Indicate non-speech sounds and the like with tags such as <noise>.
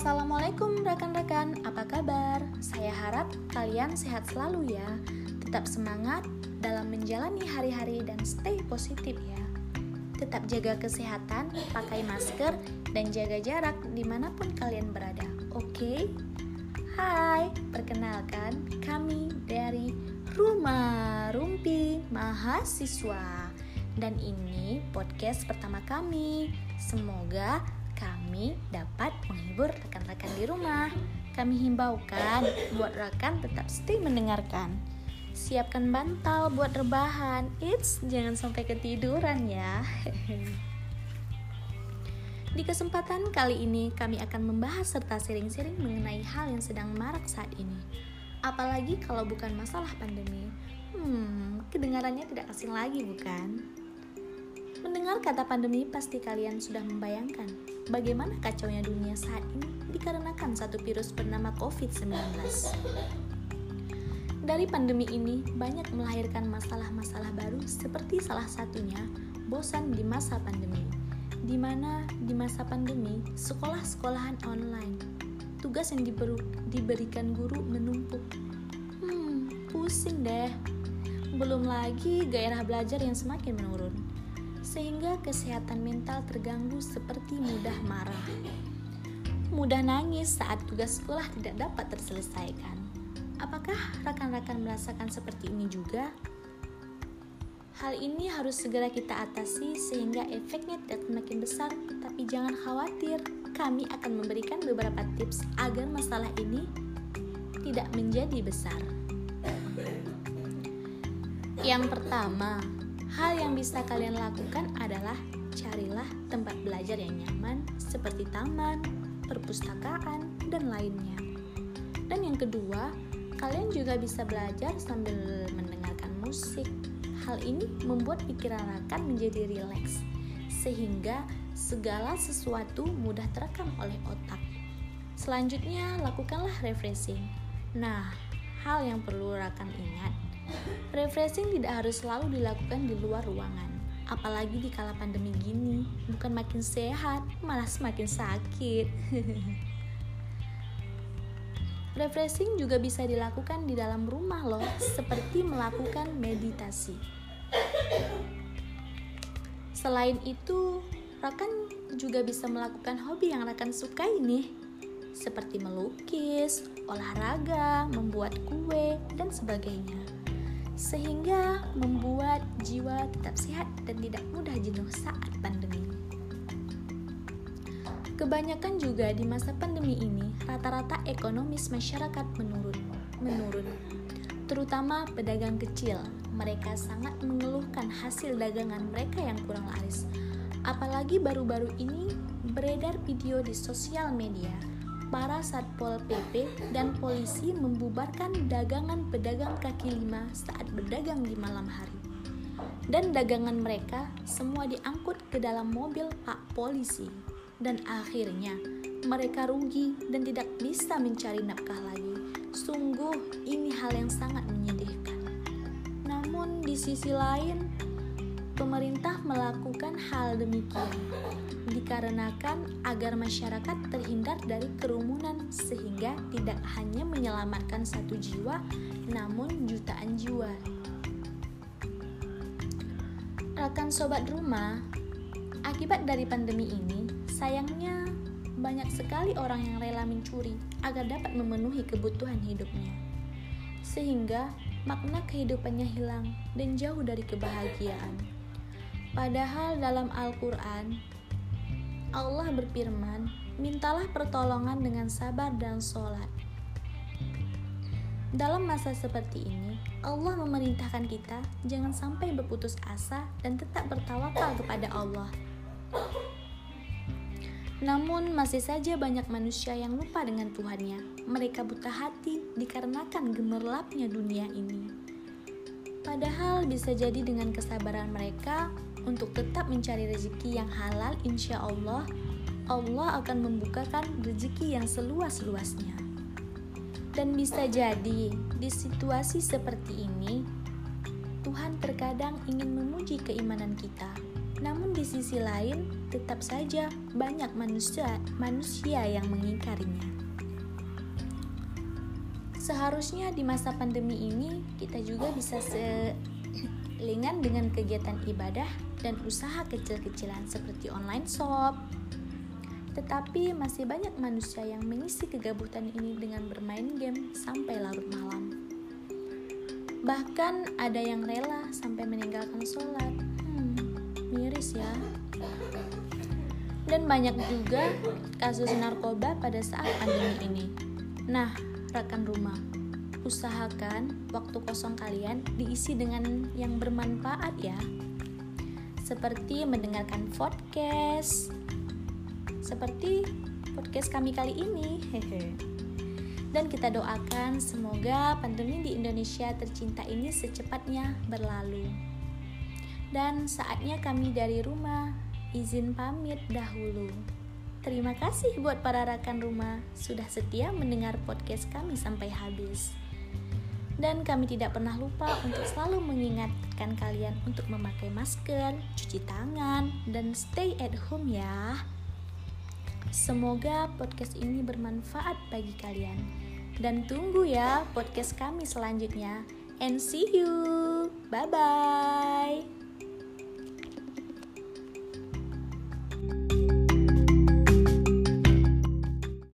Assalamualaikum rekan-rekan, apa kabar? Saya harap kalian sehat selalu ya. Tetap semangat dalam menjalani hari-hari dan stay positif ya. Tetap jaga kesehatan, pakai masker, dan jaga jarak di mana pun kalian berada. Oke? Okay? Hai, perkenalkan kami dari Rumah Rumpi Mahasiswa. Dan ini podcast pertama kami. Semoga kami dapat menghibur rekan-rekan di rumah. Kami himbaukan buat rekan tetap stay mendengarkan. Siapkan bantal buat rebahan. It's jangan sampai ketiduran ya. <laughs> Di kesempatan kali ini kami akan membahas serta sering-sering mengenai hal yang sedang marak saat ini. Apalagi kalau bukan masalah pandemi. Hmm, kedengarannya tidak asing lagi bukan? Mendengar kata pandemi pasti kalian sudah membayangkan bagaimana kacaunya dunia saat ini dikarenakan satu virus bernama COVID-19. Dari pandemi ini banyak melahirkan masalah-masalah baru seperti salah satunya bosan di masa pandemi. Di mana di masa pandemi sekolah-sekolahan online, tugas yang diberu, diberikan guru menumpuk. Hmm, pusing deh. Belum lagi gairah belajar yang semakin menurun sehingga kesehatan mental terganggu seperti mudah marah. Mudah nangis saat tugas sekolah tidak dapat terselesaikan. Apakah rekan-rekan merasakan seperti ini juga? Hal ini harus segera kita atasi sehingga efeknya tidak semakin besar, tapi jangan khawatir, kami akan memberikan beberapa tips agar masalah ini tidak menjadi besar. Yang pertama, Hal yang bisa kalian lakukan adalah carilah tempat belajar yang nyaman seperti taman, perpustakaan, dan lainnya. Dan yang kedua, kalian juga bisa belajar sambil mendengarkan musik. Hal ini membuat pikiran akan menjadi rileks, sehingga segala sesuatu mudah terekam oleh otak. Selanjutnya, lakukanlah refreshing. Nah, hal yang perlu rekan ingat Refreshing tidak harus selalu dilakukan di luar ruangan, apalagi di kala pandemi gini. Bukan makin sehat, malah semakin sakit. <laughs> Refreshing juga bisa dilakukan di dalam rumah loh, seperti melakukan meditasi. Selain itu, rekan juga bisa melakukan hobi yang rekan sukai nih, seperti melukis, olahraga, membuat kue, dan sebagainya sehingga membuat jiwa tetap sehat dan tidak mudah jenuh saat pandemi. Kebanyakan juga di masa pandemi ini, rata-rata ekonomis masyarakat menurun, menurun. Terutama pedagang kecil, mereka sangat mengeluhkan hasil dagangan mereka yang kurang laris. Apalagi baru-baru ini beredar video di sosial media para Satpol PP dan polisi membubarkan dagangan pedagang kaki lima saat berdagang di malam hari. Dan dagangan mereka semua diangkut ke dalam mobil Pak Polisi. Dan akhirnya mereka rugi dan tidak bisa mencari nafkah lagi. Sungguh ini hal yang sangat menyedihkan. Namun di sisi lain, pemerintah melakukan hal demikian dikarenakan agar masyarakat terhindar dari kerumunan sehingga tidak hanya menyelamatkan satu jiwa namun jutaan jiwa. Rekan sobat rumah, akibat dari pandemi ini, sayangnya banyak sekali orang yang rela mencuri agar dapat memenuhi kebutuhan hidupnya. Sehingga makna kehidupannya hilang dan jauh dari kebahagiaan. Padahal dalam Al-Quran, Allah berfirman, mintalah pertolongan dengan sabar dan sholat. Dalam masa seperti ini, Allah memerintahkan kita jangan sampai berputus asa dan tetap bertawakal kepada Allah. Namun masih saja banyak manusia yang lupa dengan Tuhannya. Mereka buta hati dikarenakan gemerlapnya dunia ini. Padahal bisa jadi dengan kesabaran mereka, untuk tetap mencari rezeki yang halal, insya Allah, Allah akan membukakan rezeki yang seluas-luasnya. Dan bisa jadi di situasi seperti ini, Tuhan terkadang ingin memuji keimanan kita. Namun di sisi lain, tetap saja banyak manusia manusia yang mengingkarinya. Seharusnya di masa pandemi ini kita juga bisa selingan dengan kegiatan ibadah dan usaha kecil-kecilan seperti online shop. Tetapi masih banyak manusia yang mengisi kegabutan ini dengan bermain game sampai larut malam. Bahkan ada yang rela sampai meninggalkan sholat. Hmm, miris ya. Dan banyak juga kasus narkoba pada saat pandemi ini. Nah, rekan rumah, usahakan waktu kosong kalian diisi dengan yang bermanfaat ya. Seperti mendengarkan podcast. Seperti podcast kami kali ini. Hehe. Dan kita doakan semoga pandemi di Indonesia tercinta ini secepatnya berlalu. Dan saatnya kami dari rumah izin pamit dahulu. Terima kasih buat para rekan rumah sudah setia mendengar podcast kami sampai habis. Dan kami tidak pernah lupa untuk selalu mengingatkan kalian untuk memakai masker, cuci tangan, dan stay at home ya. Semoga podcast ini bermanfaat bagi kalian. Dan tunggu ya podcast kami selanjutnya. And see you. Bye bye.